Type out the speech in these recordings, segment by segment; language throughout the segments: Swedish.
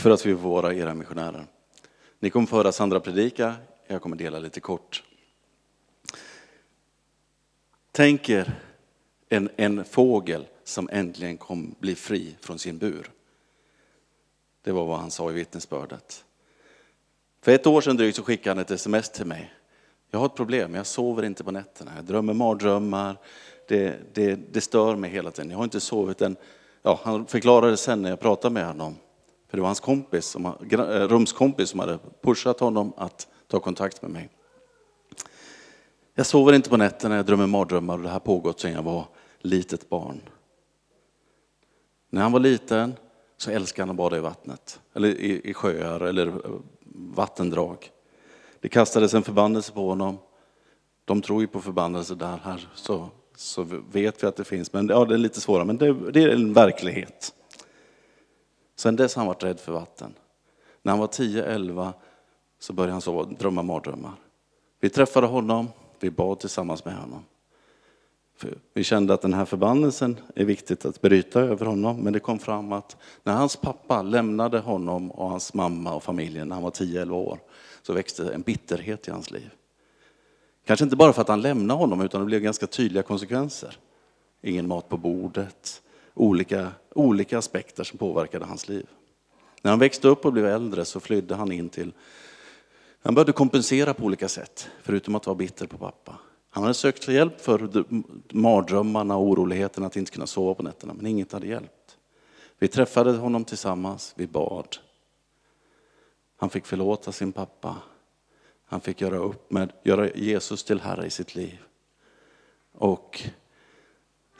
för att vi får vara era missionärer. Ni kommer få höra Sandra predika, jag kommer dela lite kort. Tänk er en, en fågel som äntligen kom bli fri från sin bur. Det var vad han sa i vittnesbördet. För ett år sedan drygt så skickade han ett sms till mig. Jag har ett problem, jag sover inte på nätterna. Jag drömmer mardrömmar. Det, det, det stör mig hela tiden. Jag har inte sovit än. Ja, han förklarade sen när jag pratade med honom. För det var hans kompis, som, eh, rumskompis som hade pushat honom att ta kontakt med mig. Jag sover inte på nätterna, jag drömmer mardrömmar och det har pågått sedan jag var litet barn. När han var liten så älskade han att bada i vattnet, eller i, i sjöar eller eh, vattendrag. Det kastades en förbannelse på honom. De tror ju på förbannelse där, här så, så vet vi att det finns, men ja, det är lite svårare, men det, det är en verklighet. Sen dess har han varit rädd för vatten. När han var 10-11 så började han sova, drömma mardrömmar. Vi träffade honom, vi bad tillsammans med honom. För vi kände att den här förbannelsen är viktigt att bryta över honom, men det kom fram att när hans pappa lämnade honom och hans mamma och familjen när han var 10-11 år, så växte en bitterhet i hans liv. Kanske inte bara för att han lämnade honom, utan det blev ganska tydliga konsekvenser. Ingen mat på bordet, olika, olika aspekter som påverkade hans liv. När han växte upp och blev äldre så flydde han in till, han började kompensera på olika sätt, förutom att vara bitter på pappa. Han hade sökt hjälp för mardrömmarna och oroligheterna att inte kunna sova på nätterna, men inget hade hjälpt. Vi träffade honom tillsammans, vi bad. Han fick förlåta sin pappa. Han fick göra upp med, göra Jesus till Herre i sitt liv. Och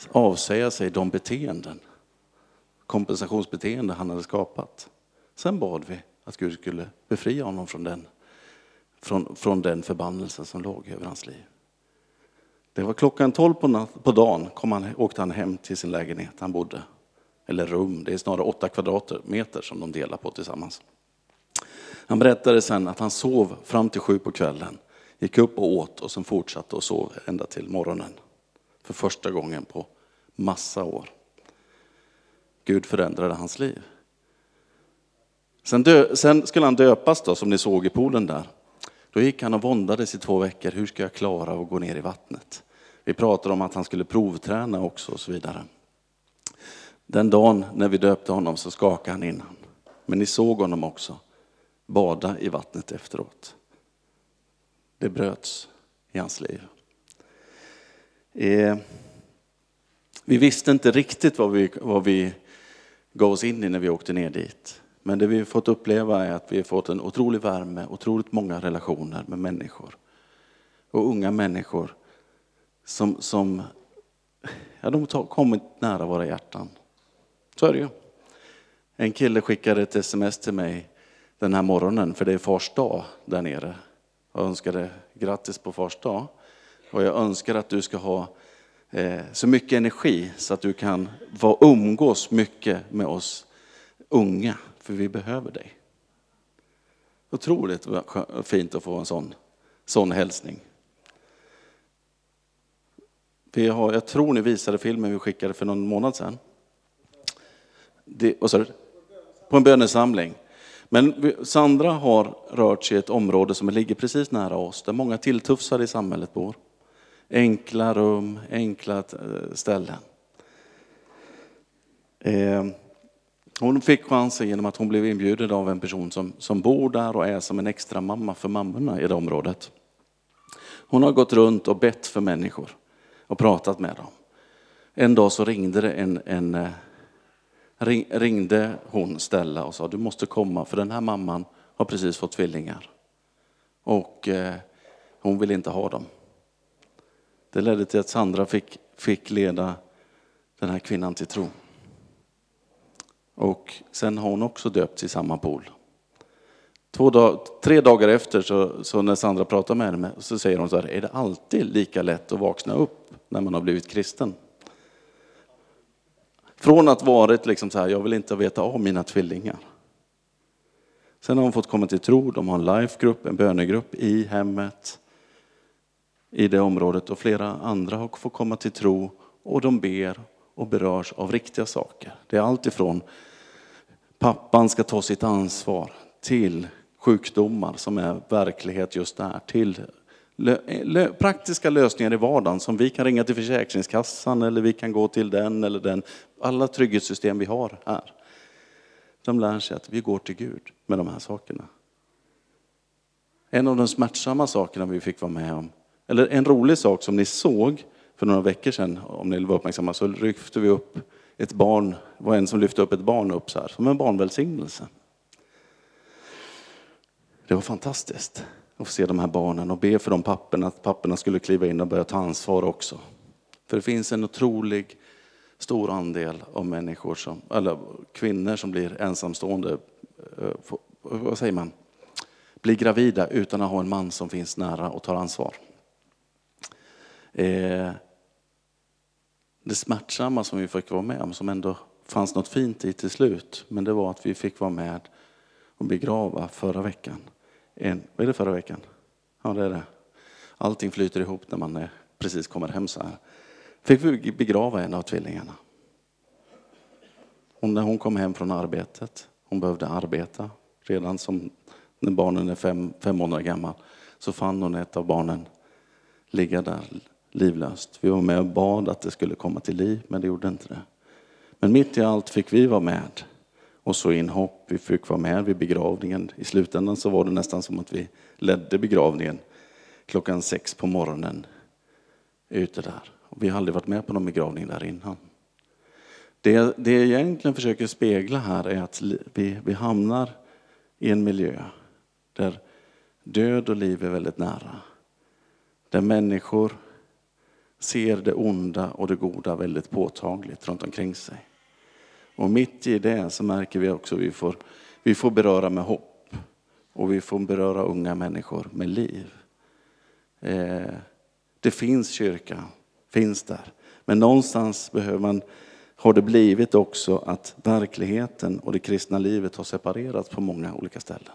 avsäga sig de beteenden, kompensationsbeteenden han hade skapat. Sen bad vi att Gud skulle befria honom från den, från, från den förbannelsen som låg över hans liv. Det var klockan tolv på, natt, på dagen kom han, åkte han hem till sin lägenhet han bodde. Eller rum, det är snarare åtta kvadratmeter som de delar på tillsammans. Han berättade sen att han sov fram till sju på kvällen, gick upp och åt och sen fortsatte och sov ända till morgonen. För första gången på massa år. Gud förändrade hans liv. Sen, dö, sen skulle han döpas då, som ni såg i poolen där. Då gick han och våndades i två veckor. Hur ska jag klara att gå ner i vattnet? Vi pratade om att han skulle provträna också och så vidare. Den dagen när vi döpte honom så skakade han innan. Men ni såg honom också bada i vattnet efteråt. Det bröts i hans liv. Eh, vi visste inte riktigt vad vi, vad vi gav oss in i när vi åkte ner dit. Men det vi fått uppleva är att vi har fått en otrolig värme, otroligt många relationer med människor. Och unga människor som, som ja, de har kommit nära våra hjärtan. Så är det ju. En kille skickade ett sms till mig den här morgonen, för det är fars dag där nere. Jag önskade grattis på fars dag. Och jag önskar att du ska ha eh, så mycket energi så att du kan vara, umgås mycket med oss unga, för vi behöver dig. Otroligt fint att få en sån, sån hälsning. Vi har, jag tror ni visade filmen vi skickade för någon månad sedan. Det, vad sa du? På en bönesamling. Men Sandra har rört sig i ett område som ligger precis nära oss, där många tilltufsade i samhället bor. Enkla rum, enkla eh, ställen. Eh, hon fick chansen genom att hon blev inbjuden av en person som, som bor där och är som en extra mamma för mammorna i det området. Hon har gått runt och bett för människor och pratat med dem. En dag så ringde det en, en eh, ring, ringde hon Stella och sa du måste komma för den här mamman har precis fått tvillingar. Och eh, hon vill inte ha dem. Det ledde till att Sandra fick, fick leda den här kvinnan till tro. Och sen har hon också döpts i samma pool. Två dag, tre dagar efter, så, så, när Sandra pratar med henne, så säger hon så här, är det alltid lika lätt att vakna upp när man har blivit kristen? Från att varit liksom så här, jag vill inte veta av mina tvillingar. Sen har hon fått komma till tro, de har en lifegrupp, en bönegrupp i hemmet, i det området och flera andra har fått komma till tro och de ber och berörs av riktiga saker. Det är allt ifrån pappan ska ta sitt ansvar till sjukdomar som är verklighet just där, till praktiska lösningar i vardagen som vi kan ringa till Försäkringskassan eller vi kan gå till den eller den. Alla trygghetssystem vi har här. De lär sig att vi går till Gud med de här sakerna. En av de smärtsamma sakerna vi fick vara med om, eller en rolig sak som ni såg för några veckor sedan, om ni var uppmärksamma, så lyfte vi upp ett barn, det var en som lyfte upp ett barn upp så här, som en barnvälsignelse. Det var fantastiskt att få se de här barnen och be för de papporna, att papporna skulle kliva in och börja ta ansvar också. För det finns en otrolig stor andel av människor som, eller kvinnor som blir ensamstående, eh, vad säger man, blir gravida utan att ha en man som finns nära och tar ansvar. Eh, det smärtsamma som vi fick vara med om, som ändå fanns något fint i till slut, men det var att vi fick vara med och begrava förra veckan. En, vad är det förra veckan? Ja, det är det. Allting flyter ihop när man eh, precis kommer hem så här. Fick vi begrava en av tvillingarna. Hon, när hon kom hem från arbetet, hon behövde arbeta redan som när barnen är fem, fem månader gammal, så fann hon ett av barnen ligga där livlöst. Vi var med och bad att det skulle komma till liv, men det gjorde inte det. Men mitt i allt fick vi vara med. Och så inhopp, vi fick vara med vid begravningen. I slutändan så var det nästan som att vi ledde begravningen klockan sex på morgonen ute där. Vi har aldrig varit med på någon begravning där innan. Det, det jag egentligen försöker spegla här är att vi, vi hamnar i en miljö där död och liv är väldigt nära. Där människor ser det onda och det goda väldigt påtagligt runt omkring sig. Och mitt i det så märker vi också att vi får, vi får beröra med hopp. Och vi får beröra unga människor med liv. Eh, det finns kyrka, finns där. Men någonstans behöver man, har det blivit också att verkligheten och det kristna livet har separerats på många olika ställen.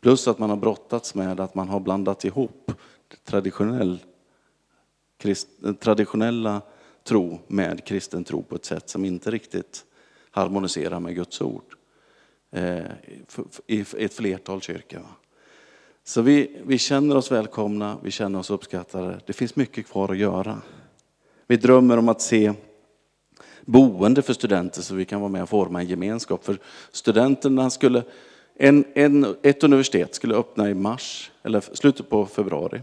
Plus att man har brottats med att man har blandat ihop traditionell, traditionella tro med kristen tro på ett sätt som inte riktigt harmoniserar med Guds ord. Eh, I ett flertal kyrkor. Så vi, vi känner oss välkomna, vi känner oss uppskattade. Det finns mycket kvar att göra. Vi drömmer om att se boende för studenter så vi kan vara med och forma en gemenskap. För studenterna skulle en, en, ett universitet skulle öppna i mars, eller slutet på februari.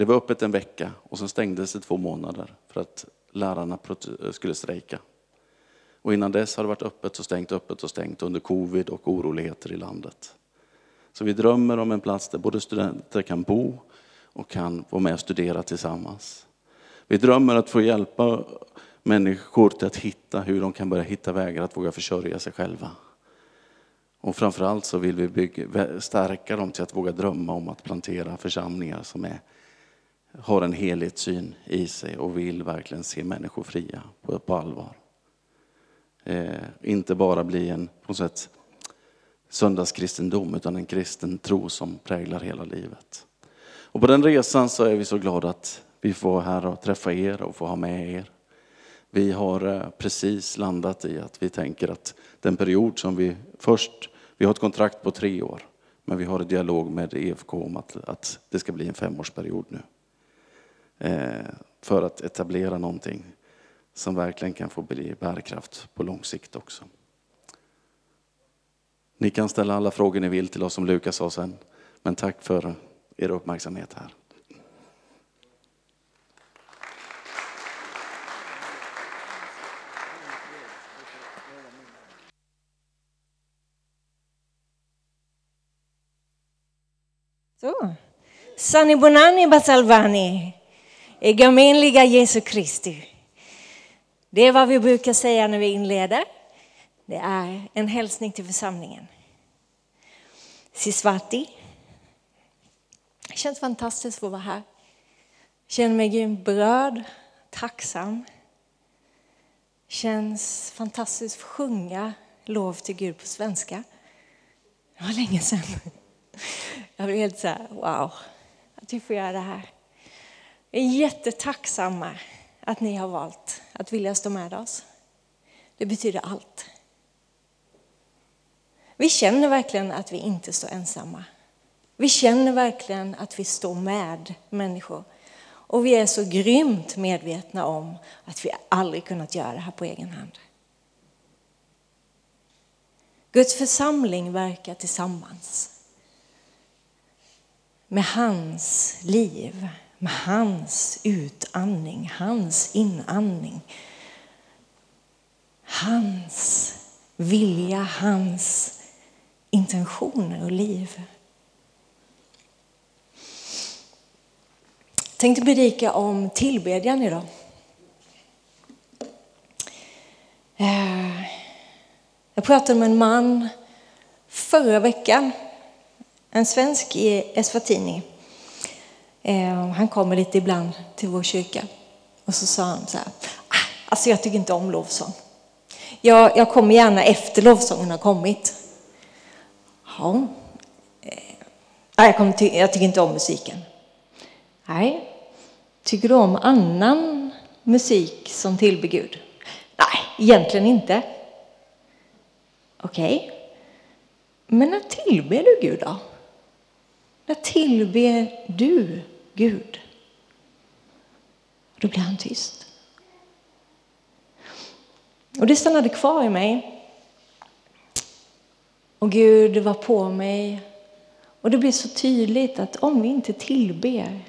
Det var öppet en vecka och sen stängdes det två månader för att lärarna skulle strejka. Och innan dess har det varit öppet och stängt, öppet och stängt under covid och oroligheter i landet. Så vi drömmer om en plats där både studenter kan bo och kan vara med och studera tillsammans. Vi drömmer att få hjälpa människor till att hitta hur de kan börja hitta vägar att våga försörja sig själva. Och framförallt så vill vi bygga, stärka dem till att våga drömma om att plantera församlingar som är, har en helhetssyn i sig och vill verkligen se människor fria på, på allvar. Eh, inte bara bli en på något sätt, söndagskristendom utan en kristen tro som präglar hela livet. Och på den resan så är vi så glada att vi får vara här och träffa er och få ha med er. Vi har eh, precis landat i att vi tänker att den period som vi först, vi har ett kontrakt på tre år, men vi har en dialog med EFK om att, att det ska bli en femårsperiod nu. Eh, för att etablera någonting som verkligen kan få bli bärkraft på lång sikt också. Ni kan ställa alla frågor ni vill till oss som Lukas sa sen, men tack för er uppmärksamhet här. Sani Bonani Basalvani, Egamenliga Jesu Kristi. Det är vad vi brukar säga när vi inleder. Det är en hälsning till församlingen. Sisvati. Det känns fantastiskt att få vara här. Jag känner mig grymt berörd, tacksam. Det känns fantastiskt att sjunga lov till Gud på svenska. Det var länge sedan. Jag blev helt så här, wow, att vi får göra det här. Vi är jättetacksamma att ni har valt att vilja stå med oss. Det betyder allt. Vi känner verkligen att vi inte står ensamma. Vi känner verkligen att vi står med människor. Och vi är så grymt medvetna om att vi aldrig kunnat göra det här på egen hand. Guds församling verkar tillsammans med hans liv, med hans utandning, hans inandning. Hans vilja, hans intentioner och liv. Jag tänkte predika om tillbedjan idag. Eh, jag pratade med en man förra veckan, en svensk i Eswatini. Eh, han kommer lite ibland till vår kyrka. Och så sa han så här, ah, alltså jag tycker inte om lovsång. Jag, jag kommer gärna efter lovsången har kommit. Ja. Eh, ah, jag, kommer ty jag tycker inte om musiken. Nej. Tycker du om annan musik som tillber Gud? Nej, egentligen inte. Okej. Okay. Men när tillber du Gud då? När tillber du Gud? Då blir han tyst. Och det stannade kvar i mig. Och Gud var på mig. Och det blev så tydligt att om vi inte tillber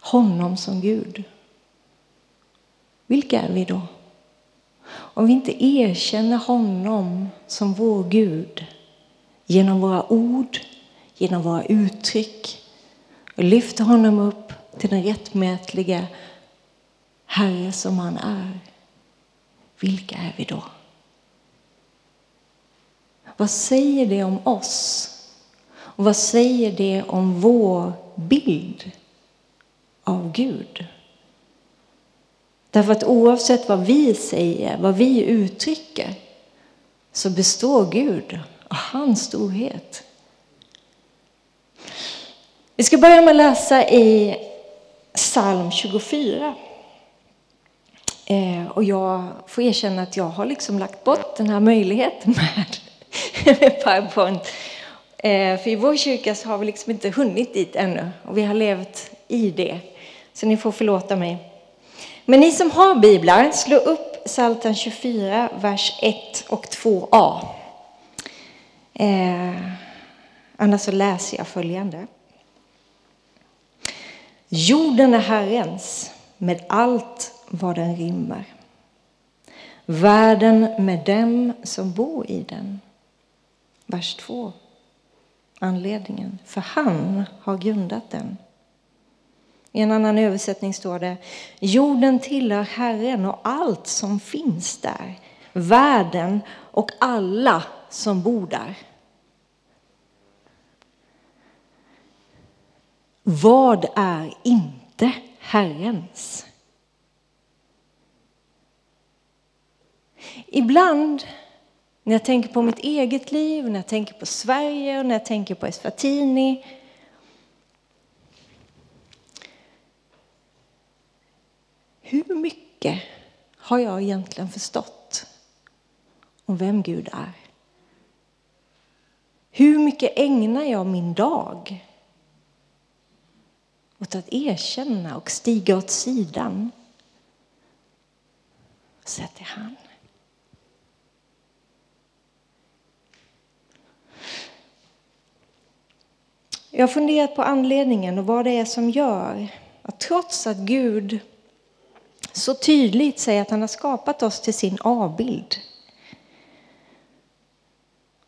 honom som Gud, vilka är vi då? Om vi inte erkänner honom som vår Gud genom våra ord, genom våra uttryck och lyfter honom upp till den rättmätiga Herre som han är. Vilka är vi då? Vad säger det om oss? Och vad säger det om vår bild av Gud? Därför att oavsett vad vi säger, vad vi uttrycker, så består Gud av hans storhet. Vi ska börja med att läsa i psalm 24. Eh, och jag får erkänna att jag har liksom lagt bort den här möjligheten med, med PowerPoint. Eh, för i vår kyrka så har vi liksom inte hunnit dit ännu och vi har levt i det. Så ni får förlåta mig. Men ni som har biblar, slå upp Psaltaren 24, vers 1 och 2a. Eh, annars så läser jag följande. Jorden är Herrens med allt vad den rymmer. Världen med dem som bor i den. Vers 2. Anledningen. För han har grundat den. I en annan översättning står det Jorden tillhör Herren och allt som finns där. Världen och alla som bor där. Vad är inte Herrens? Ibland när jag tänker på mitt eget liv, när jag tänker på Sverige och när jag tänker på Esfatini... Hur mycket har jag egentligen förstått om vem Gud är? Hur mycket ägnar jag min dag åt att erkänna och stiga åt sidan och säga till han. Jag har funderat på anledningen och vad det är som gör att trots att Gud så tydligt säger att han har skapat oss till sin avbild.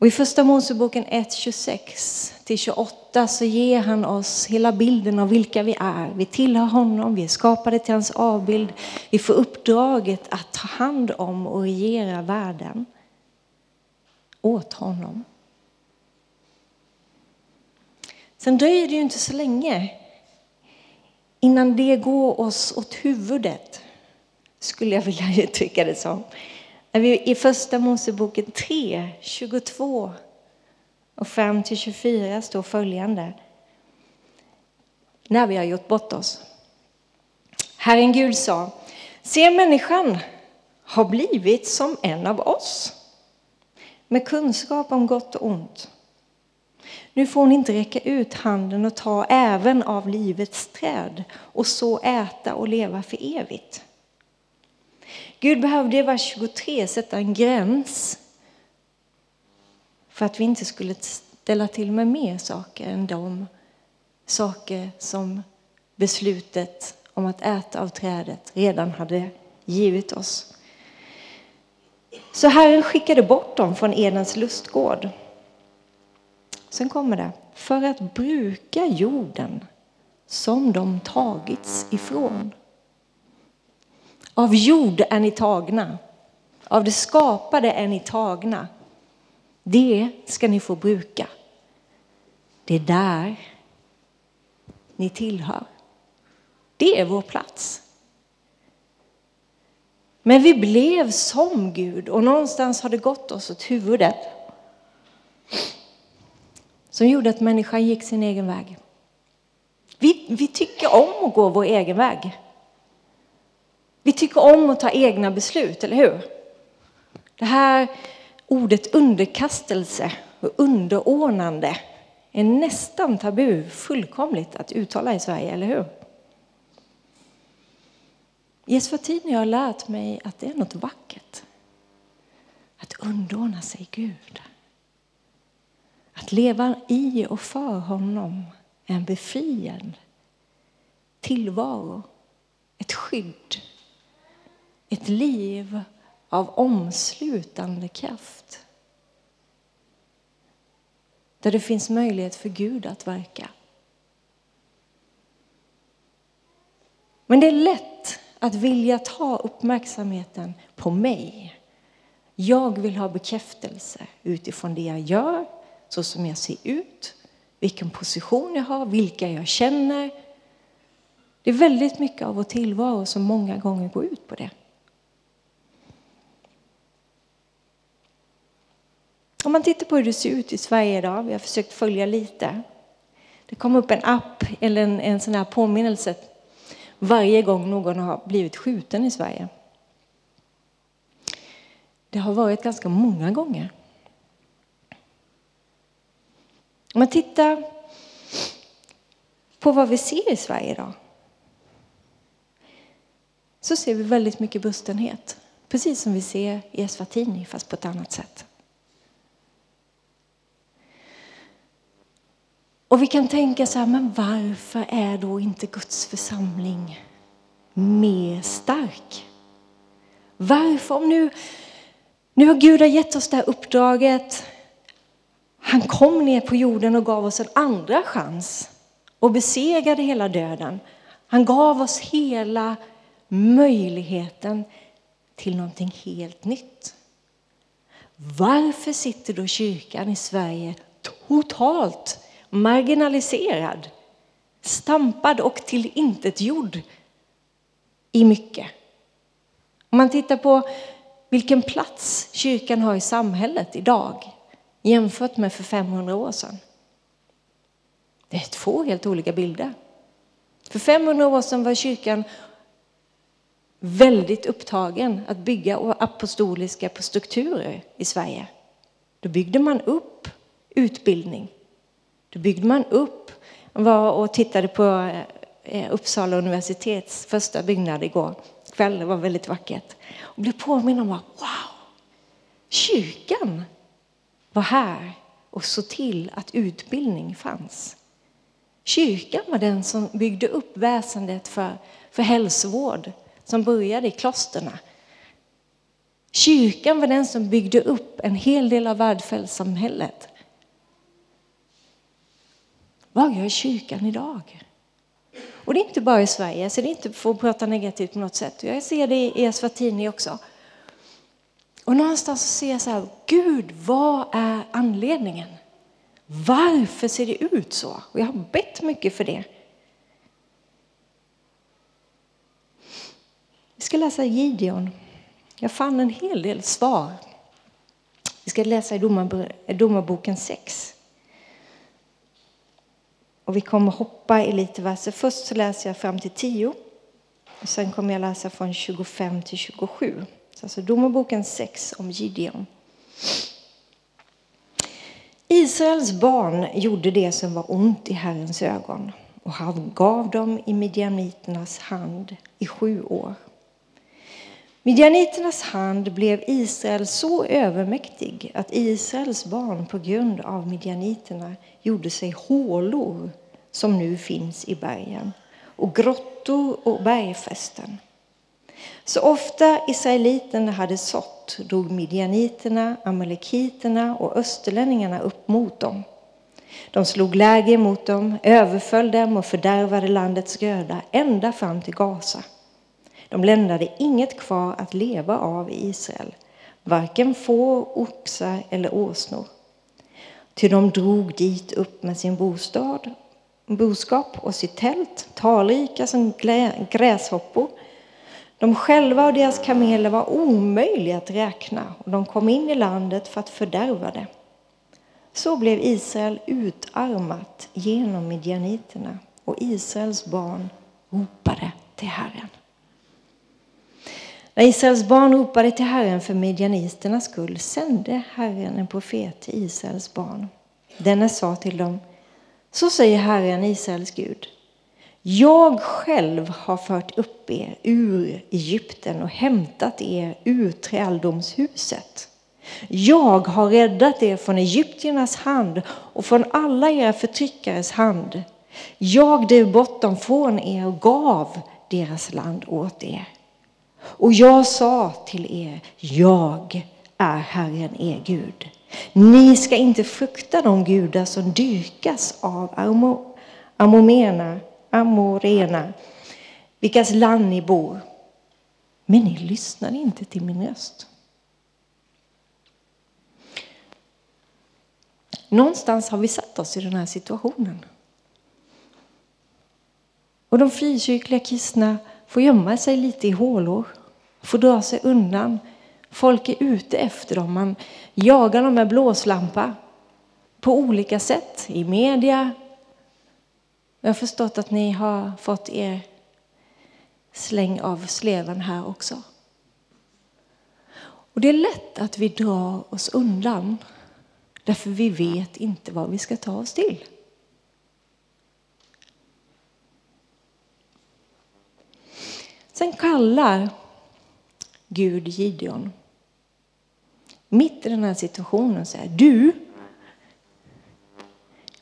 Och I Första Moseboken 1.26-28 så ger han oss hela bilden av vilka vi är. Vi tillhör honom, vi är skapade till hans avbild. Vi får uppdraget att ta hand om och regera världen åt honom. Sen dröjer det ju inte så länge innan det går oss åt huvudet skulle jag vilja uttrycka det som. När vi I Första Moseboken 3, 22 och 5 24 står följande. När vi har gjort bort oss. Herren Gud sa, se människan har blivit som en av oss. med kunskap om gott och ont. Nu får hon inte räcka ut handen och ta även av livets träd och så äta och leva för evigt. Gud behövde i vers 23 sätta en gräns för att vi inte skulle ställa till med mer saker än de saker som beslutet om att äta av trädet redan hade givit oss. Så Herren skickade bort dem från Edens lustgård. Sen kommer det. För att bruka jorden som de tagits ifrån. Av jord är ni tagna. Av det skapade är ni tagna. Det ska ni få bruka. Det är där ni tillhör. Det är vår plats. Men vi blev som Gud och någonstans har det gått oss åt huvudet. Som gjorde att människan gick sin egen väg. Vi, vi tycker om att gå vår egen väg. Vi tycker om att ta egna beslut, eller hur? Det här ordet underkastelse och underordnande är nästan tabu fullkomligt att uttala i Sverige, eller hur? I Eswatini har jag lärt mig att det är något vackert. Att underordna sig Gud. Att leva i och för honom är en befriad tillvaro. Ett skydd. Ett liv av omslutande kraft. Där det finns möjlighet för Gud att verka. Men det är lätt att vilja ta uppmärksamheten på mig. Jag vill ha bekräftelse utifrån det jag gör, så som jag ser ut, vilken position jag har, vilka jag känner. Det är väldigt mycket av vår tillvaro som många gånger går ut på det. Om man tittar på hur det ser ut i Sverige idag, vi har försökt följa lite. Det kom upp en app eller en, en sån här påminnelse varje gång någon har blivit skjuten i Sverige. Det har varit ganska många gånger. Om man tittar på vad vi ser i Sverige idag så ser vi väldigt mycket bustenhet. Precis som vi ser i Eswatini, fast på ett annat sätt. Och vi kan tänka så här, men varför är då inte Guds församling mer stark? Varför? Om nu, nu har Gud gett oss det här uppdraget. Han kom ner på jorden och gav oss en andra chans och besegrade hela döden. Han gav oss hela möjligheten till någonting helt nytt. Varför sitter då kyrkan i Sverige totalt marginaliserad, stampad och tillintetgjord i mycket. Om man tittar på vilken plats kyrkan har i samhället idag jämfört med för 500 år sedan. Det är två helt olika bilder. För 500 år sedan var kyrkan väldigt upptagen att bygga apostoliska strukturer i Sverige. Då byggde man upp utbildning. Då byggde man upp. Var och tittade på eh, Uppsala universitets första byggnad igår kväll. Det var väldigt vackert. Och blev påminn om att wow, kyrkan var här och såg till att utbildning fanns. Kyrkan var den som byggde upp väsendet för, för hälsovård som började i klosterna. Kyrkan var den som byggde upp en hel del av välfärdssamhället. Vad gör kyrkan idag? Och det är inte bara i Sverige, så det är inte för att prata negativt på något sätt. Jag ser det i Eswatini också. Och någonstans ser jag så här, Gud, vad är anledningen? Varför ser det ut så? Och jag har bett mycket för det. Vi ska läsa Gideon. Jag fann en hel del svar. Vi ska läsa i Domarboken 6. Och vi kommer hoppa i lite verser. Först så läser jag fram till 10. Och sen kommer jag läsa från 25 till 27. Så alltså Domarboken 6 om Gideon. Israels barn gjorde det som var ont i Herrens ögon och han gav dem i midjaniternas hand i sju år. Midjaniternas hand blev Israel så övermäktig att Israels barn på grund av midjaniterna gjorde sig hålor som nu finns i bergen och grottor och bergfästen. Så ofta israeliterna hade sått drog midjaniterna, amalekiterna och österlänningarna upp mot dem. De slog läger mot dem, överföll dem och fördärvade landets gröda ända fram till Gaza. De lämnade inget kvar att leva av i Israel, varken får, oxar eller åsnor. Ty de drog dit upp med sin bostad, boskap och sitt tält, talrika som gräshoppor. De själva och deras kameler var omöjliga att räkna och de kom in i landet för att fördärva det. Så blev Israel utarmat genom midjaniterna och Israels barn ropade till Herren. När Israels barn ropade till Herren för midjaniternas skull sände Herren en profet till Israels barn. Denne sa till dem, så säger Herren, Israels Gud. Jag själv har fört upp er ur Egypten och hämtat er ur träldomshuset. Jag har räddat er från egyptiernas hand och från alla era förtryckares hand. Jag drev bort dem från er och gav deras land åt er. Och jag sa till er, jag är Herren er Gud. Ni ska inte frukta de gudar som dyrkas av Amomena, Amorena, vilkas land ni bor. Men ni lyssnar inte till min röst. Någonstans har vi satt oss i den här situationen. Och de frikyrkliga kristna får gömma sig lite i hålor, får dra sig undan. Folk är ute efter dem, man jagar dem med blåslampa på olika sätt, i media. Jag har förstått att ni har fått er släng av sleven här också. Och Det är lätt att vi drar oss undan därför vi vet inte vad vi ska ta oss till. Sen kallar Gud Gideon. Mitt i den här situationen säger du,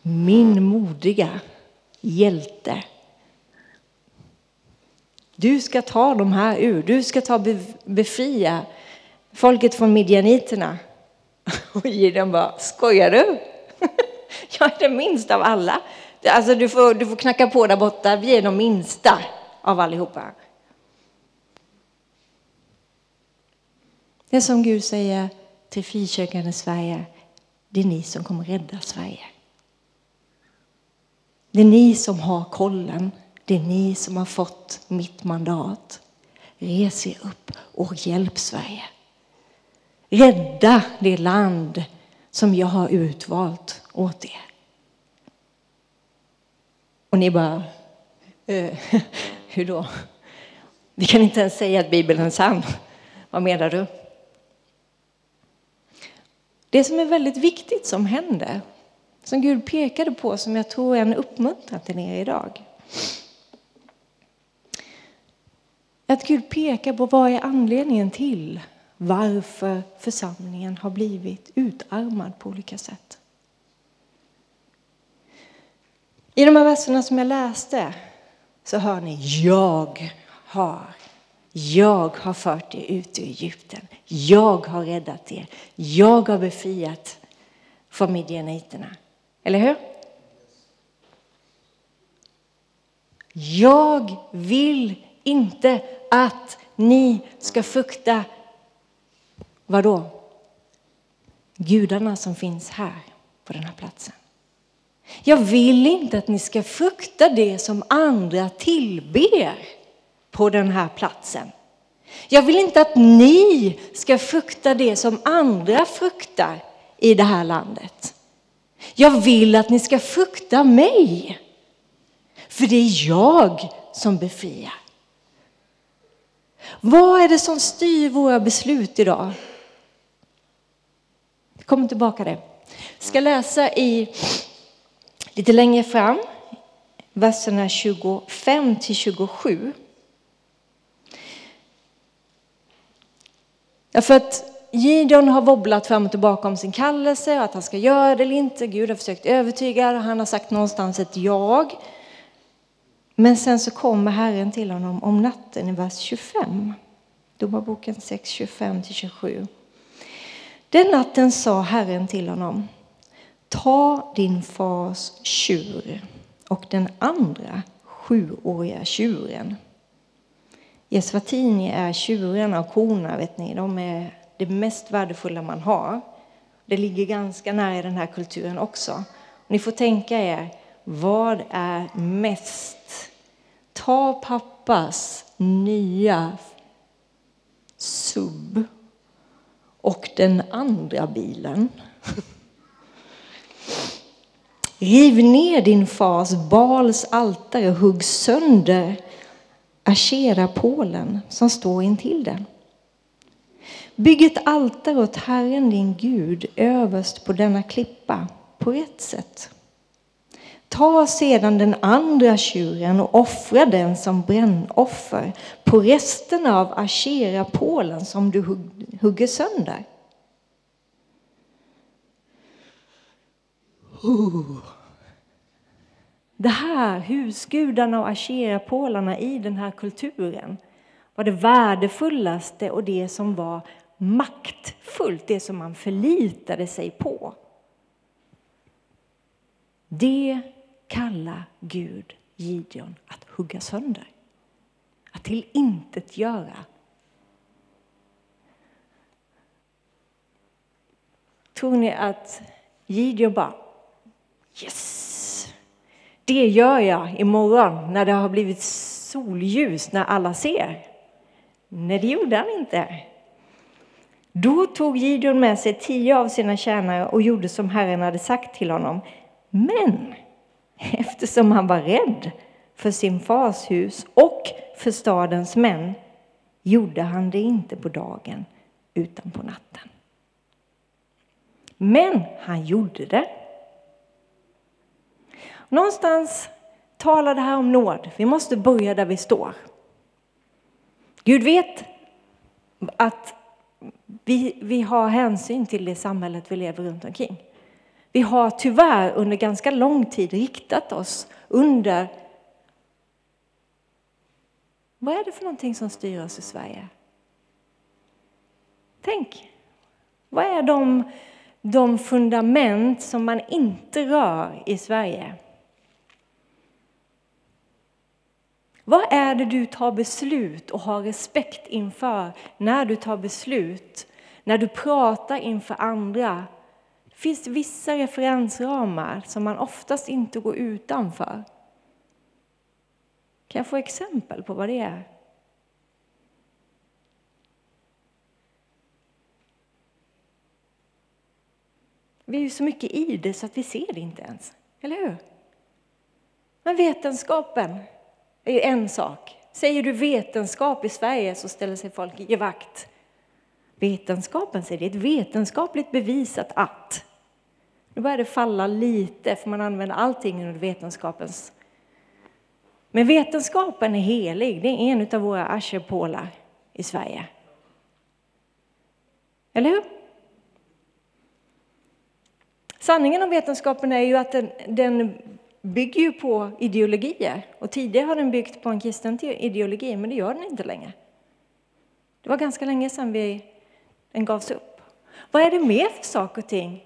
min modiga hjälte. Du ska ta de här ur, du ska ta befria folket från midjaniterna. Och Gideon bara, skojar du? Jag är den minsta av alla. Alltså du får, du får knacka på där borta, vi är de minsta av allihopa. Det är som Gud säger till frikyrkan i Sverige, det är ni som kommer rädda Sverige. Det är ni som har kollen, det är ni som har fått mitt mandat. Res er upp och hjälp Sverige. Rädda det land som jag har utvalt åt er. Och ni bara, eh, hur då? Vi kan inte ens säga att Bibeln är sann. Vad menar du? Det som är väldigt viktigt som händer, som Gud pekade på, som jag tror är en uppmuntran till er idag. Att Gud pekar på vad är anledningen till varför församlingen har blivit utarmad på olika sätt. I de här verserna som jag läste så hör ni jag har jag har fört er ut ur Egypten. Jag har räddat er. Jag har befriat från midjaniterna. Eller hur? Jag vill inte att ni ska frukta vad då? Gudarna som finns här på den här platsen. Jag vill inte att ni ska frukta det som andra tillber på den här platsen. Jag vill inte att ni ska frukta det som andra fruktar i det här landet. Jag vill att ni ska frukta mig. För det är jag som befriar. Vad är det som styr våra beslut idag? Jag kommer tillbaka det. Jag ska läsa i lite längre fram, verserna 25 till 27. Därför att Gideon har wobblat fram och tillbaka om sin kallelse att han ska göra det eller inte. Gud har försökt övertyga han har sagt någonstans ett jag. Men sen så kommer Herren till honom om natten i vers 25. Domarboken 6, 25-27. Den natten sa Herren till honom. Ta din fars tjur och den andra sjuåriga tjuren. Jesvatini är tjuren av korna, vet ni. De är det mest värdefulla man har. Det ligger ganska nära den här kulturen också. Ni får tänka er, vad är mest? Ta pappas nya sub och den andra bilen. Riv ner din fars Bals altare hugg sönder Ashera-pålen som står intill den. Bygg ett altare åt Herren din Gud överst på denna klippa på ett sätt. Ta sedan den andra tjuren och offra den som brännoffer på resten av asherapålen som du hugger sönder. Det här, husgudarna och asherapålarna i den här kulturen var det värdefullaste och det som var maktfullt, det som man förlitade sig på. Det kallar Gud Gideon att hugga sönder, att till intet göra. Tror ni att Gideon bara Yes! Det gör jag imorgon när det har blivit solljus, när alla ser. Nej, det gjorde han inte. Då tog Gideon med sig tio av sina tjänare och gjorde som Herren hade sagt till honom. Men eftersom han var rädd för sin fars hus och för stadens män gjorde han det inte på dagen utan på natten. Men han gjorde det. Någonstans talar det här om nåd. Vi måste börja där vi står. Gud vet att vi, vi har hänsyn till det samhället vi lever runt omkring. Vi har tyvärr under ganska lång tid riktat oss under vad är det för någonting som styr oss i Sverige? Tänk, vad är de, de fundament som man inte rör i Sverige? Vad är det du tar beslut och har respekt inför när du tar beslut, när du pratar inför andra? Det finns vissa referensramar som man oftast inte går utanför. Kan jag få exempel på vad det är? Vi är ju så mycket i det så att vi ser det inte ens, eller hur? Men vetenskapen, är en sak. Säger du vetenskap i Sverige så ställer sig folk i vakt. Vetenskapen säger det är ett vetenskapligt bevisat att. Nu börjar det falla lite för man använder allting under vetenskapens. Men vetenskapen är helig. Det är en av våra asherpålar i Sverige. Eller hur? Sanningen om vetenskapen är ju att den, den bygger ju på ideologier. Och tidigare har den byggt på en kristen ideologi, men det gör den inte längre. Det var ganska länge sedan vi, den gavs upp. Vad är det mer för saker och ting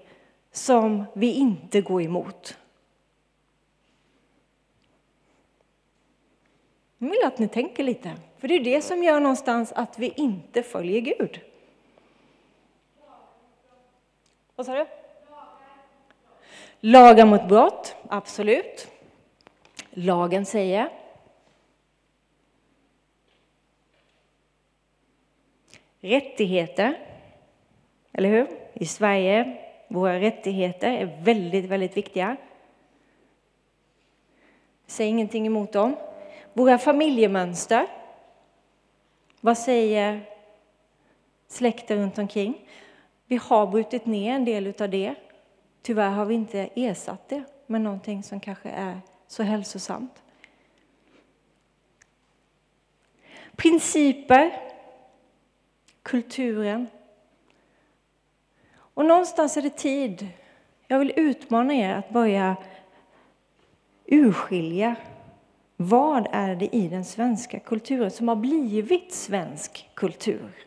som vi inte går emot? Jag vill att ni tänker lite, för det är det som gör någonstans att vi inte följer Gud. Vad sa du? Lagar mot brott, absolut. Lagen säger. Rättigheter, eller hur? I Sverige, våra rättigheter är väldigt, väldigt viktiga. Säg ingenting emot dem. Våra familjemönster. Vad säger släkten runt omkring? Vi har brutit ner en del av det Tyvärr har vi inte ersatt det med någonting som kanske är så hälsosamt. Principer, kulturen. Och någonstans är det tid, jag vill utmana er att börja urskilja vad är det i den svenska kulturen som har blivit svensk kultur?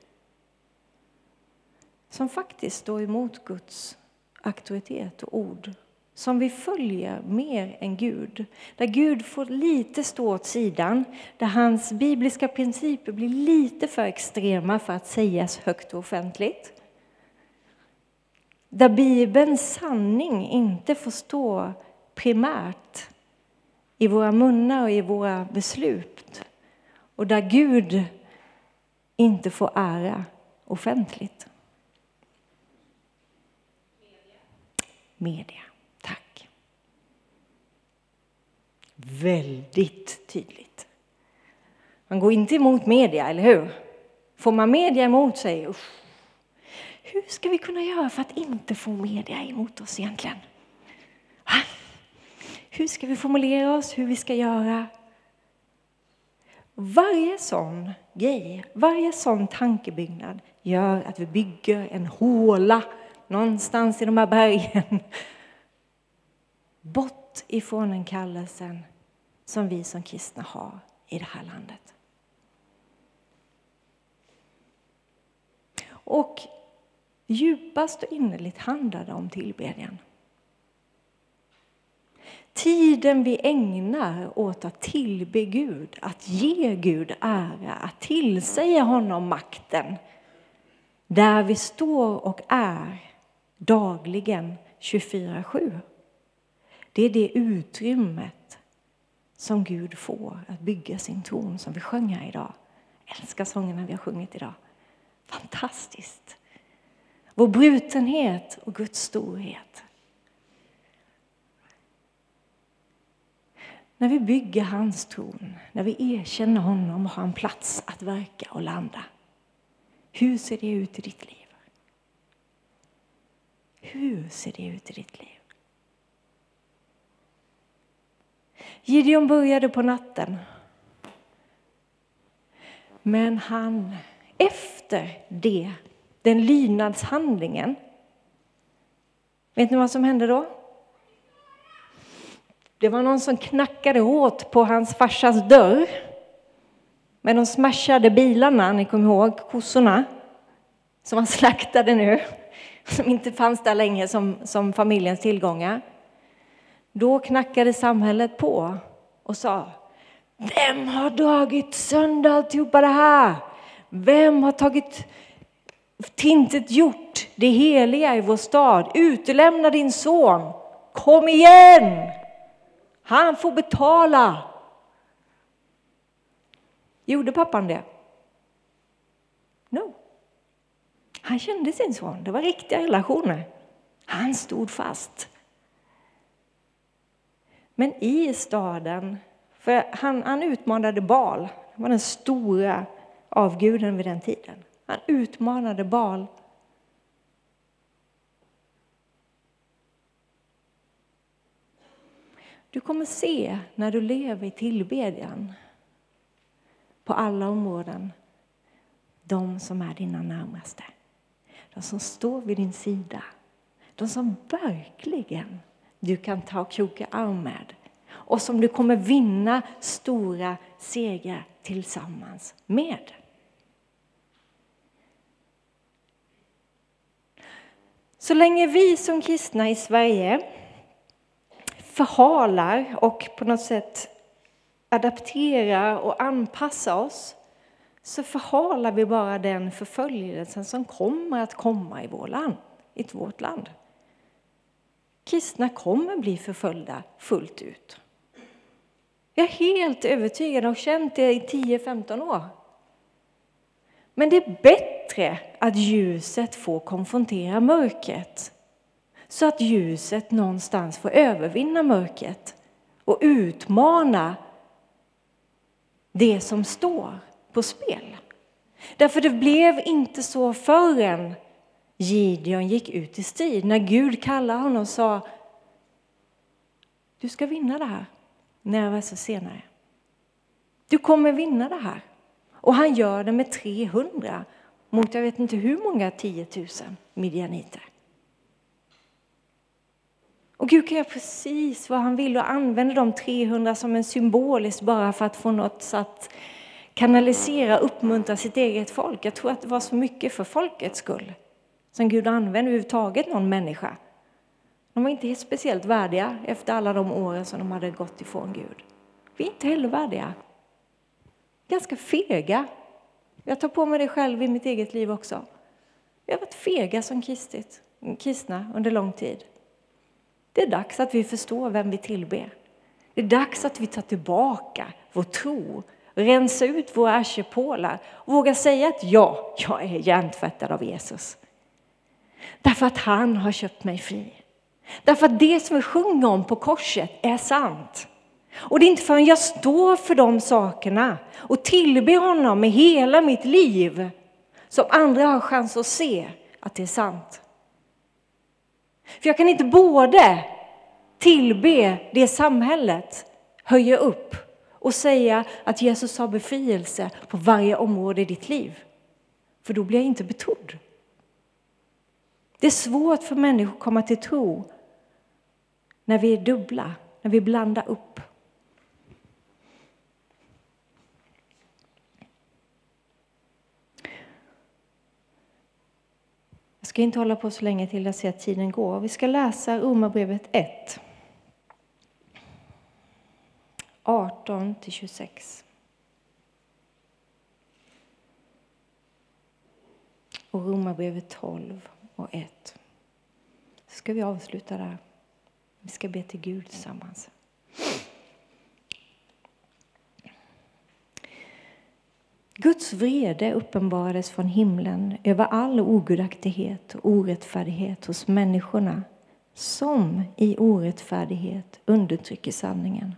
Som faktiskt står emot Guds auktoritet och ord. Som vi följer mer än Gud. Där Gud får lite stå åt sidan. Där hans bibliska principer blir lite för extrema för att sägas högt och offentligt. Där Bibelns sanning inte får stå primärt i våra munnar och i våra beslut. Och där Gud inte får ära offentligt. Media. Tack. Väldigt tydligt. Man går inte emot media, eller hur? Får man media emot sig, usch. Hur ska vi kunna göra för att inte få media emot oss egentligen? Va? Hur ska vi formulera oss, hur vi ska göra? Varje sån grej, varje sån tankebyggnad gör att vi bygger en håla någonstans i de här bergen. Bort ifrån den kallelsen som vi som kristna har i det här landet. Och djupast och innerligt handlar det om tillbedjan. Tiden vi ägnar åt att tillbe Gud, att ge Gud ära, att tillsäga honom makten. Där vi står och är dagligen 24-7. Det är det utrymmet som Gud får att bygga sin tron som vi sjöng här idag. Jag älskar sångerna vi har sjungit idag. Fantastiskt! Vår brutenhet och Guds storhet. När vi bygger hans tron, när vi erkänner honom och har en plats att verka och landa. Hur ser det ut i ditt liv? Hur ser det ut i ditt liv? Gideon började på natten. Men han, efter det, den lydnadshandlingen, vet ni vad som hände då? Det var någon som knackade åt på hans farsas dörr med de smashade bilarna, ni kommer ihåg kossorna som han slaktade nu, som inte fanns där länge som, som familjens tillgångar. Då knackade samhället på och sa Vem har dragit sönder alltihopa det här? Vem har tagit tintet gjort det heliga i vår stad? Utelämna din son. Kom igen! Han får betala. Gjorde pappan det? Han kände sin son. Det var riktiga relationer. Han stod fast. Men i staden, för han, han utmanade Bal, det var den stora avguden vid den tiden. Han utmanade Bal Du kommer se när du lever i tillbedjan på alla områden de som är dina närmaste. De som står vid din sida. De som verkligen du kan ta och kroka arm med och som du kommer vinna stora segrar tillsammans med. Så länge vi som kristna i Sverige förhalar och på något sätt adapterar och anpassar oss så förhalar vi bara den förföljelsen som kommer att komma i, vår land, i vårt land. Kristna kommer bli förföljda fullt ut. Jag är helt övertygad och har känt det i 10-15 år. Men det är bättre att ljuset får konfrontera mörkret så att ljuset någonstans får övervinna mörkret och utmana det som står på spel. Därför det blev inte så förrän Gideon gick ut i strid. När Gud kallade honom och sa du ska vinna det här. Några verser senare. Du kommer vinna det här. Och han gör det med 300 mot jag vet inte hur många 10 000 midjaniter. Och Gud kan göra precis vad han vill och använder de 300 som en symbolisk, bara för att få något så att kanalisera, uppmuntra sitt eget folk. Jag tror att det var så mycket för folkets skull som Gud använde överhuvudtaget någon människa. De var inte speciellt värdiga efter alla de åren som de hade gått ifrån Gud. Vi är inte heller värdiga. Ganska fega. Jag tar på mig det själv i mitt eget liv också. Vi har varit fega som kristit, kristna under lång tid. Det är dags att vi förstår vem vi tillber. Det är dags att vi tar tillbaka vår tro, rensa ut våra aschepålar och våga säga att ja, jag är hjärntvättad av Jesus. Därför att han har köpt mig fri. Därför att det som vi sjunger om på korset är sant. Och det är inte förrän jag står för de sakerna och tillber honom med hela mitt liv som andra har chans att se att det är sant. För jag kan inte både tillbe det samhället höjer upp och säga att Jesus har befrielse på varje område i ditt liv. För då blir jag inte betrodd. Det är svårt för människor att komma till tro när vi är dubbla, när vi blandar upp. Jag ska inte hålla på så länge till jag ser att tiden går. Vi ska läsa Romarbrevet 1. 18 till 26. Och Romarbrevet 12 och 1. Så ska vi avsluta där. Vi ska be till Gud tillsammans. Guds vrede uppenbarades från himlen över all ogudaktighet och orättfärdighet hos människorna som i orättfärdighet undertrycker sanningen.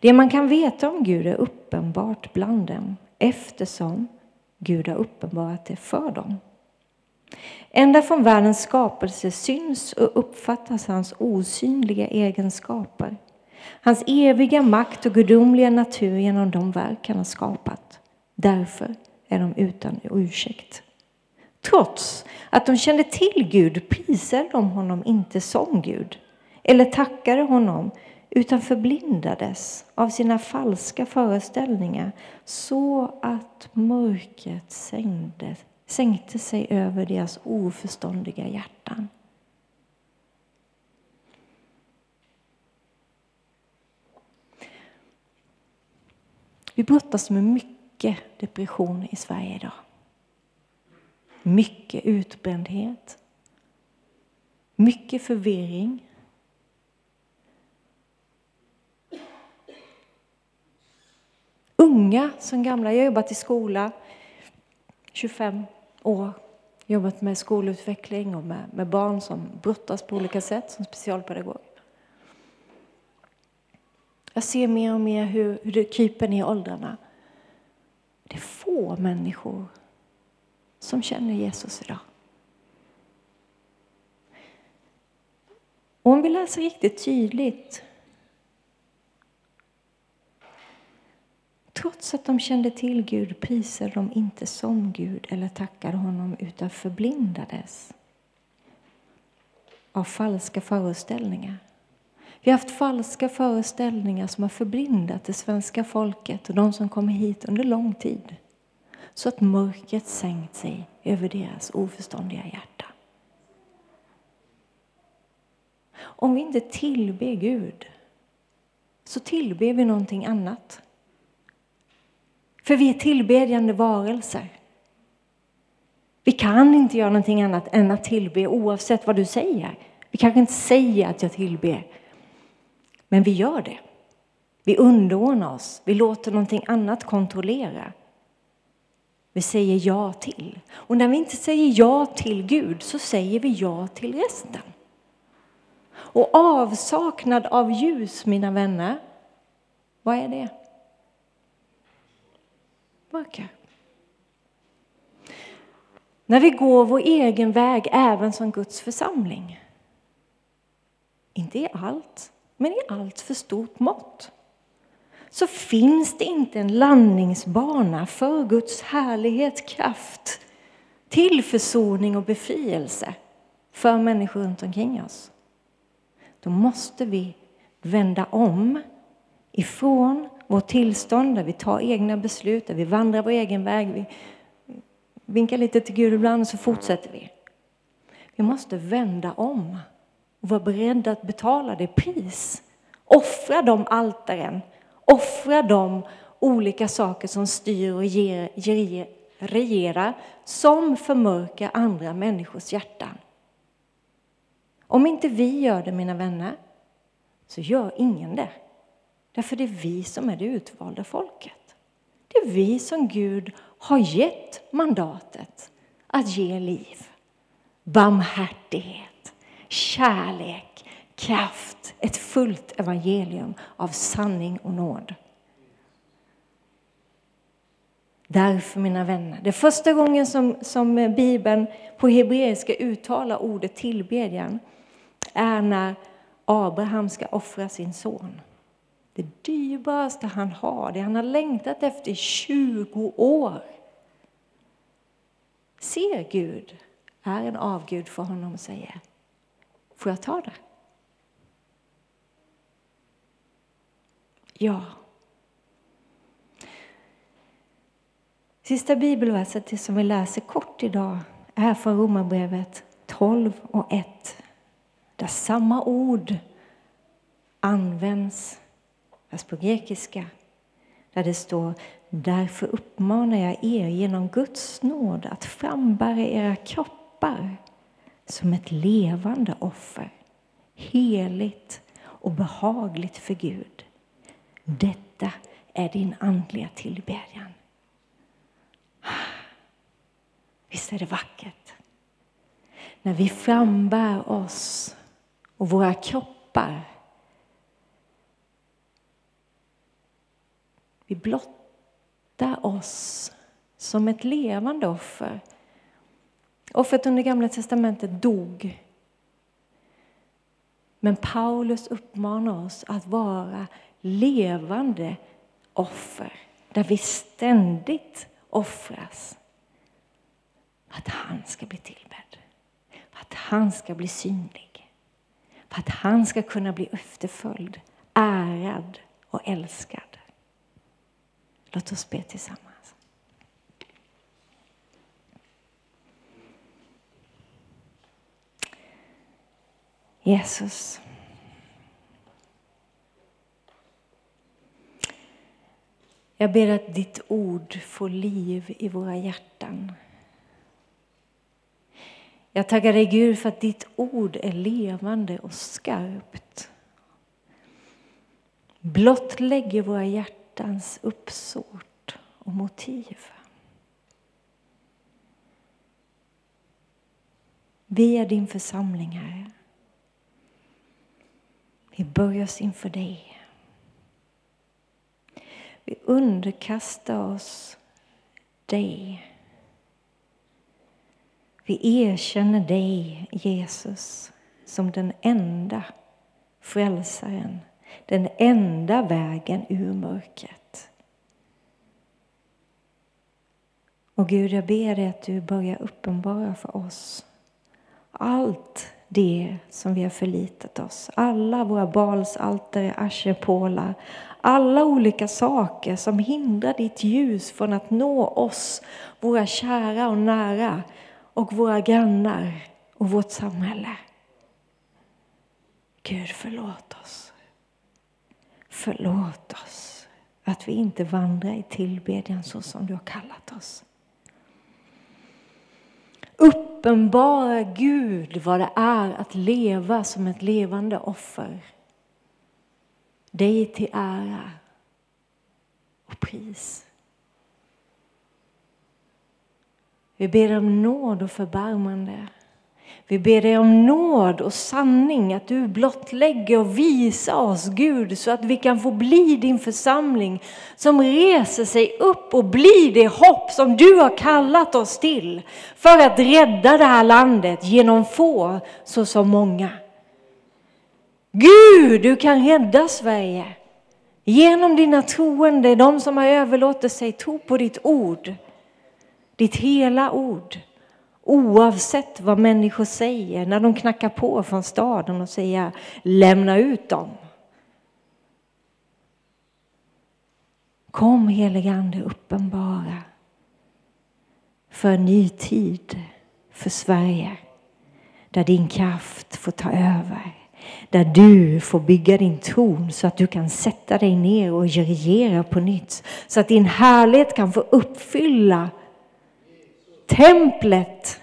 Det man kan veta om Gud är uppenbart bland dem eftersom Gud har uppenbarat det för dem. Ända från världens skapelse syns och uppfattas hans osynliga egenskaper. Hans eviga makt och gudomliga natur genom de verk han har skapat. Därför är de utan ursäkt. Trots att de kände till Gud prisade de honom inte som Gud eller tackade honom utan förblindades av sina falska föreställningar så att mörkret sänkte, sänkte sig över deras oförståndiga hjärtan. Vi brottas med mycket depression i Sverige idag. Mycket utbrändhet. Mycket förvirring. Unga som gamla. Jag har jobbat i skola 25 år jobbat med skolutveckling och med, med barn som brottas på olika sätt som specialpedagog. Jag ser mer och mer hur, hur det kryper ner i åldrarna. Det är få människor som känner Jesus idag. Och om vi läser riktigt tydligt Trots att de kände till Gud prisade de inte som Gud eller tackade honom utan förblindades av falska föreställningar. Vi har haft falska föreställningar som har förblindat det svenska folket och de som kommer hit under lång tid. Så att mörkret sänkt sig över deras oförståndiga hjärta. Om vi inte tillber Gud så tillber vi någonting annat. För vi är tillbedjande varelser. Vi kan inte göra någonting annat än att tillbe oavsett vad du säger. Vi kanske inte säger att jag tillber, men vi gör det. Vi underordnar oss, vi låter någonting annat kontrollera. Vi säger ja till. Och när vi inte säger ja till Gud så säger vi ja till resten. Och avsaknad av ljus, mina vänner, vad är det? Mörker. när vi går vår egen väg även som Guds församling. Inte i allt, men i allt för stort mått. Så finns det inte en landningsbana för Guds härlighet, kraft till försoning och befrielse för människor runt omkring oss. Då måste vi vända om ifrån vårt tillstånd där vi tar egna beslut, där vi vandrar vår egen väg. Vi vinkar lite till Gud ibland och så fortsätter vi. Vi måste vända om och vara beredda att betala det pris. Offra de altaren, offra de olika saker som styr och ger, ger, regerar som förmörkar andra människors hjärtan. Om inte vi gör det, mina vänner, så gör ingen det. Därför det är vi som är det utvalda folket. Det är vi som Gud har gett mandatet att ge liv, barmhärtighet, kärlek, kraft, ett fullt evangelium av sanning och nåd. Därför, mina vänner, det är första gången som, som Bibeln på hebreiska uttalar ordet tillbedjan är när Abraham ska offra sin son. Det dyrbaraste han har, det han har längtat efter i 20 år. Ser Gud är en avgud för honom och säger, får jag ta det? Ja. Sista bibelverset som vi läser kort idag är från Romarbrevet 12 och 1 där samma ord används, fast på grekiska, där det står Därför uppmanar jag er genom Guds nåd att frambära era kroppar som ett levande offer, heligt och behagligt för Gud. Detta är din andliga tillbedjan. Visst är det vackert? När vi frambär oss och våra kroppar. Vi blottar oss som ett levande offer. Offret under Gamla testamentet dog. Men Paulus uppmanar oss att vara levande offer där vi ständigt offras för att han ska bli tillbedd, för att han ska bli synlig för att han ska kunna bli efterföljd, ärad och älskad. Låt oss be tillsammans. Jesus. Jag ber att ditt ord får liv i våra hjärtan. Jag tackar dig Gud för att ditt ord är levande och skarpt. Blottlägger våra hjärtan hjärtans uppsåt och motiv. Vi är din församling, Herre. Vi böjer oss inför dig. Vi underkastar oss dig. Vi erkänner dig, Jesus, som den enda frälsaren, den enda vägen ur mörkret. Och Gud, jag ber dig att du börjar uppenbara för oss allt det som vi har förlitat oss. Alla våra balsaltare, asherpålar, alla olika saker som hindrar ditt ljus från att nå oss, våra kära och nära och våra grannar och vårt samhälle. Gud, förlåt oss. Förlåt oss att vi inte vandrar i tillbedjan så som du har kallat oss. Uppenbara Gud vad det är att leva som ett levande offer. Dig till ära och pris. Vi ber om nåd och förbarmande. Vi ber dig om nåd och sanning, att du blottlägger och visar oss Gud så att vi kan få bli din församling som reser sig upp och blir det hopp som du har kallat oss till för att rädda det här landet genom få såsom många. Gud, du kan rädda Sverige genom dina troende, de som har överlåtit sig tro på ditt ord, ditt hela ord. Oavsett vad människor säger när de knackar på från staden och säger lämna ut dem. Kom helige Ande uppenbara för en ny tid för Sverige där din kraft får ta över. Där du får bygga din tron så att du kan sätta dig ner och regera på nytt. Så att din härlighet kan få uppfylla templet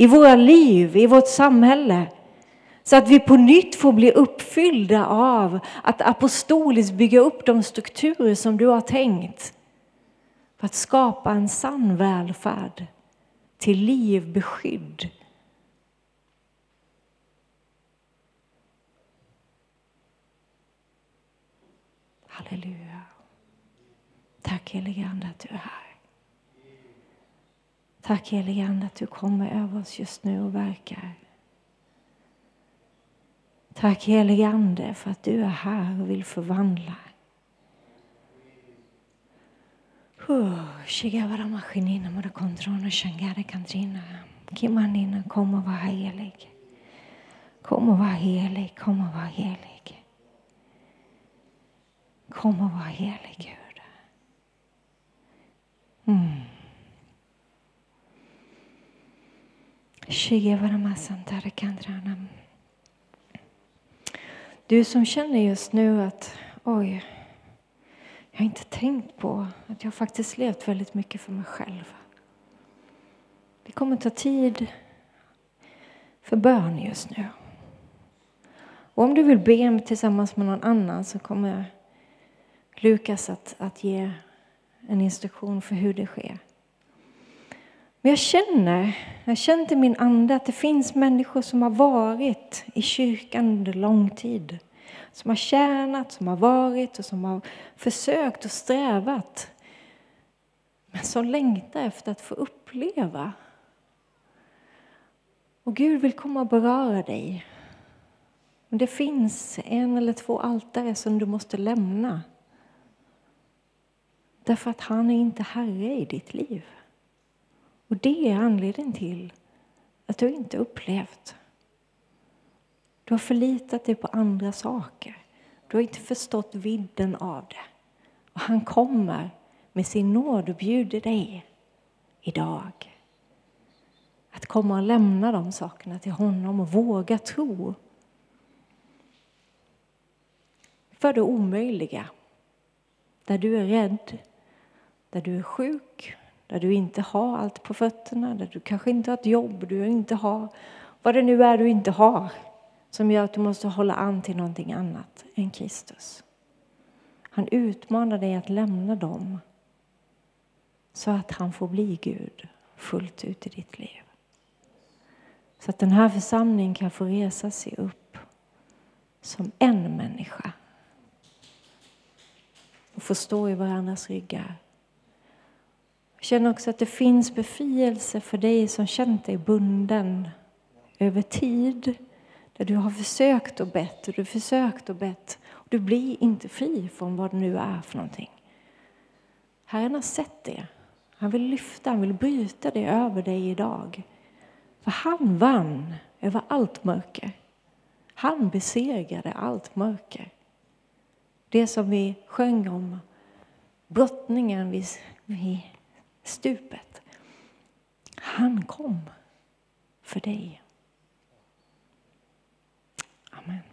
i våra liv, i vårt samhälle. Så att vi på nytt får bli uppfyllda av att apostoliskt bygga upp de strukturer som du har tänkt. För att skapa en sann välfärd till liv, beskydd. Halleluja. Tack helige Ande att du är här. Tack helige Ande att du kommer över oss just nu och verkar. Tack helige Ande för att du är här och vill förvandla. Shigavara maskinina mora kontrona shangare kantrina. Kimanina kom och var helig. Kom och var helig, kom och var helig. Kom och var helig Gud. Mm. Du som känner just nu att oj, jag har inte tänkt på att jag faktiskt levt väldigt mycket för mig själv. Det kommer ta tid för bön just nu. Och om du vill be tillsammans med någon annan så kommer Lukas att, att ge en instruktion för hur det sker. Men jag känner, jag känner i min ande att det finns människor som har varit i kyrkan under lång tid. Som har tjänat, som har varit och som har försökt och strävat. Men som längtar efter att få uppleva. Och Gud vill komma och beröra dig. Men det finns en eller två altare som du måste lämna. Därför att han är inte herre i ditt liv. Och det är anledningen till att du inte upplevt. Du har förlitat dig på andra saker. Du har inte förstått vidden av det. Och han kommer med sin nåd och bjuder dig idag att komma och lämna de sakerna till honom och våga tro för det omöjliga. Där du är rädd, där du är sjuk, där du inte har allt på fötterna, där du kanske inte har ett jobb, du inte har vad det nu är du inte har som gör att du måste hålla an till någonting annat än Kristus. Han utmanar dig att lämna dem så att han får bli Gud fullt ut i ditt liv. Så att den här församlingen kan få resa sig upp som en människa och få stå i varandras ryggar jag känner också att det finns befrielse för dig som känt dig bunden över tid. Där du har försökt och bett och du försökt och bett. Och du blir inte fri från vad det nu är för någonting. Herren har sett det. Han vill lyfta, han vill bryta det över dig idag. För han vann över allt mörker. Han besegrade allt mörker. Det som vi sjöng om, brottningen vi, vi stupet. Han kom för dig. Amen.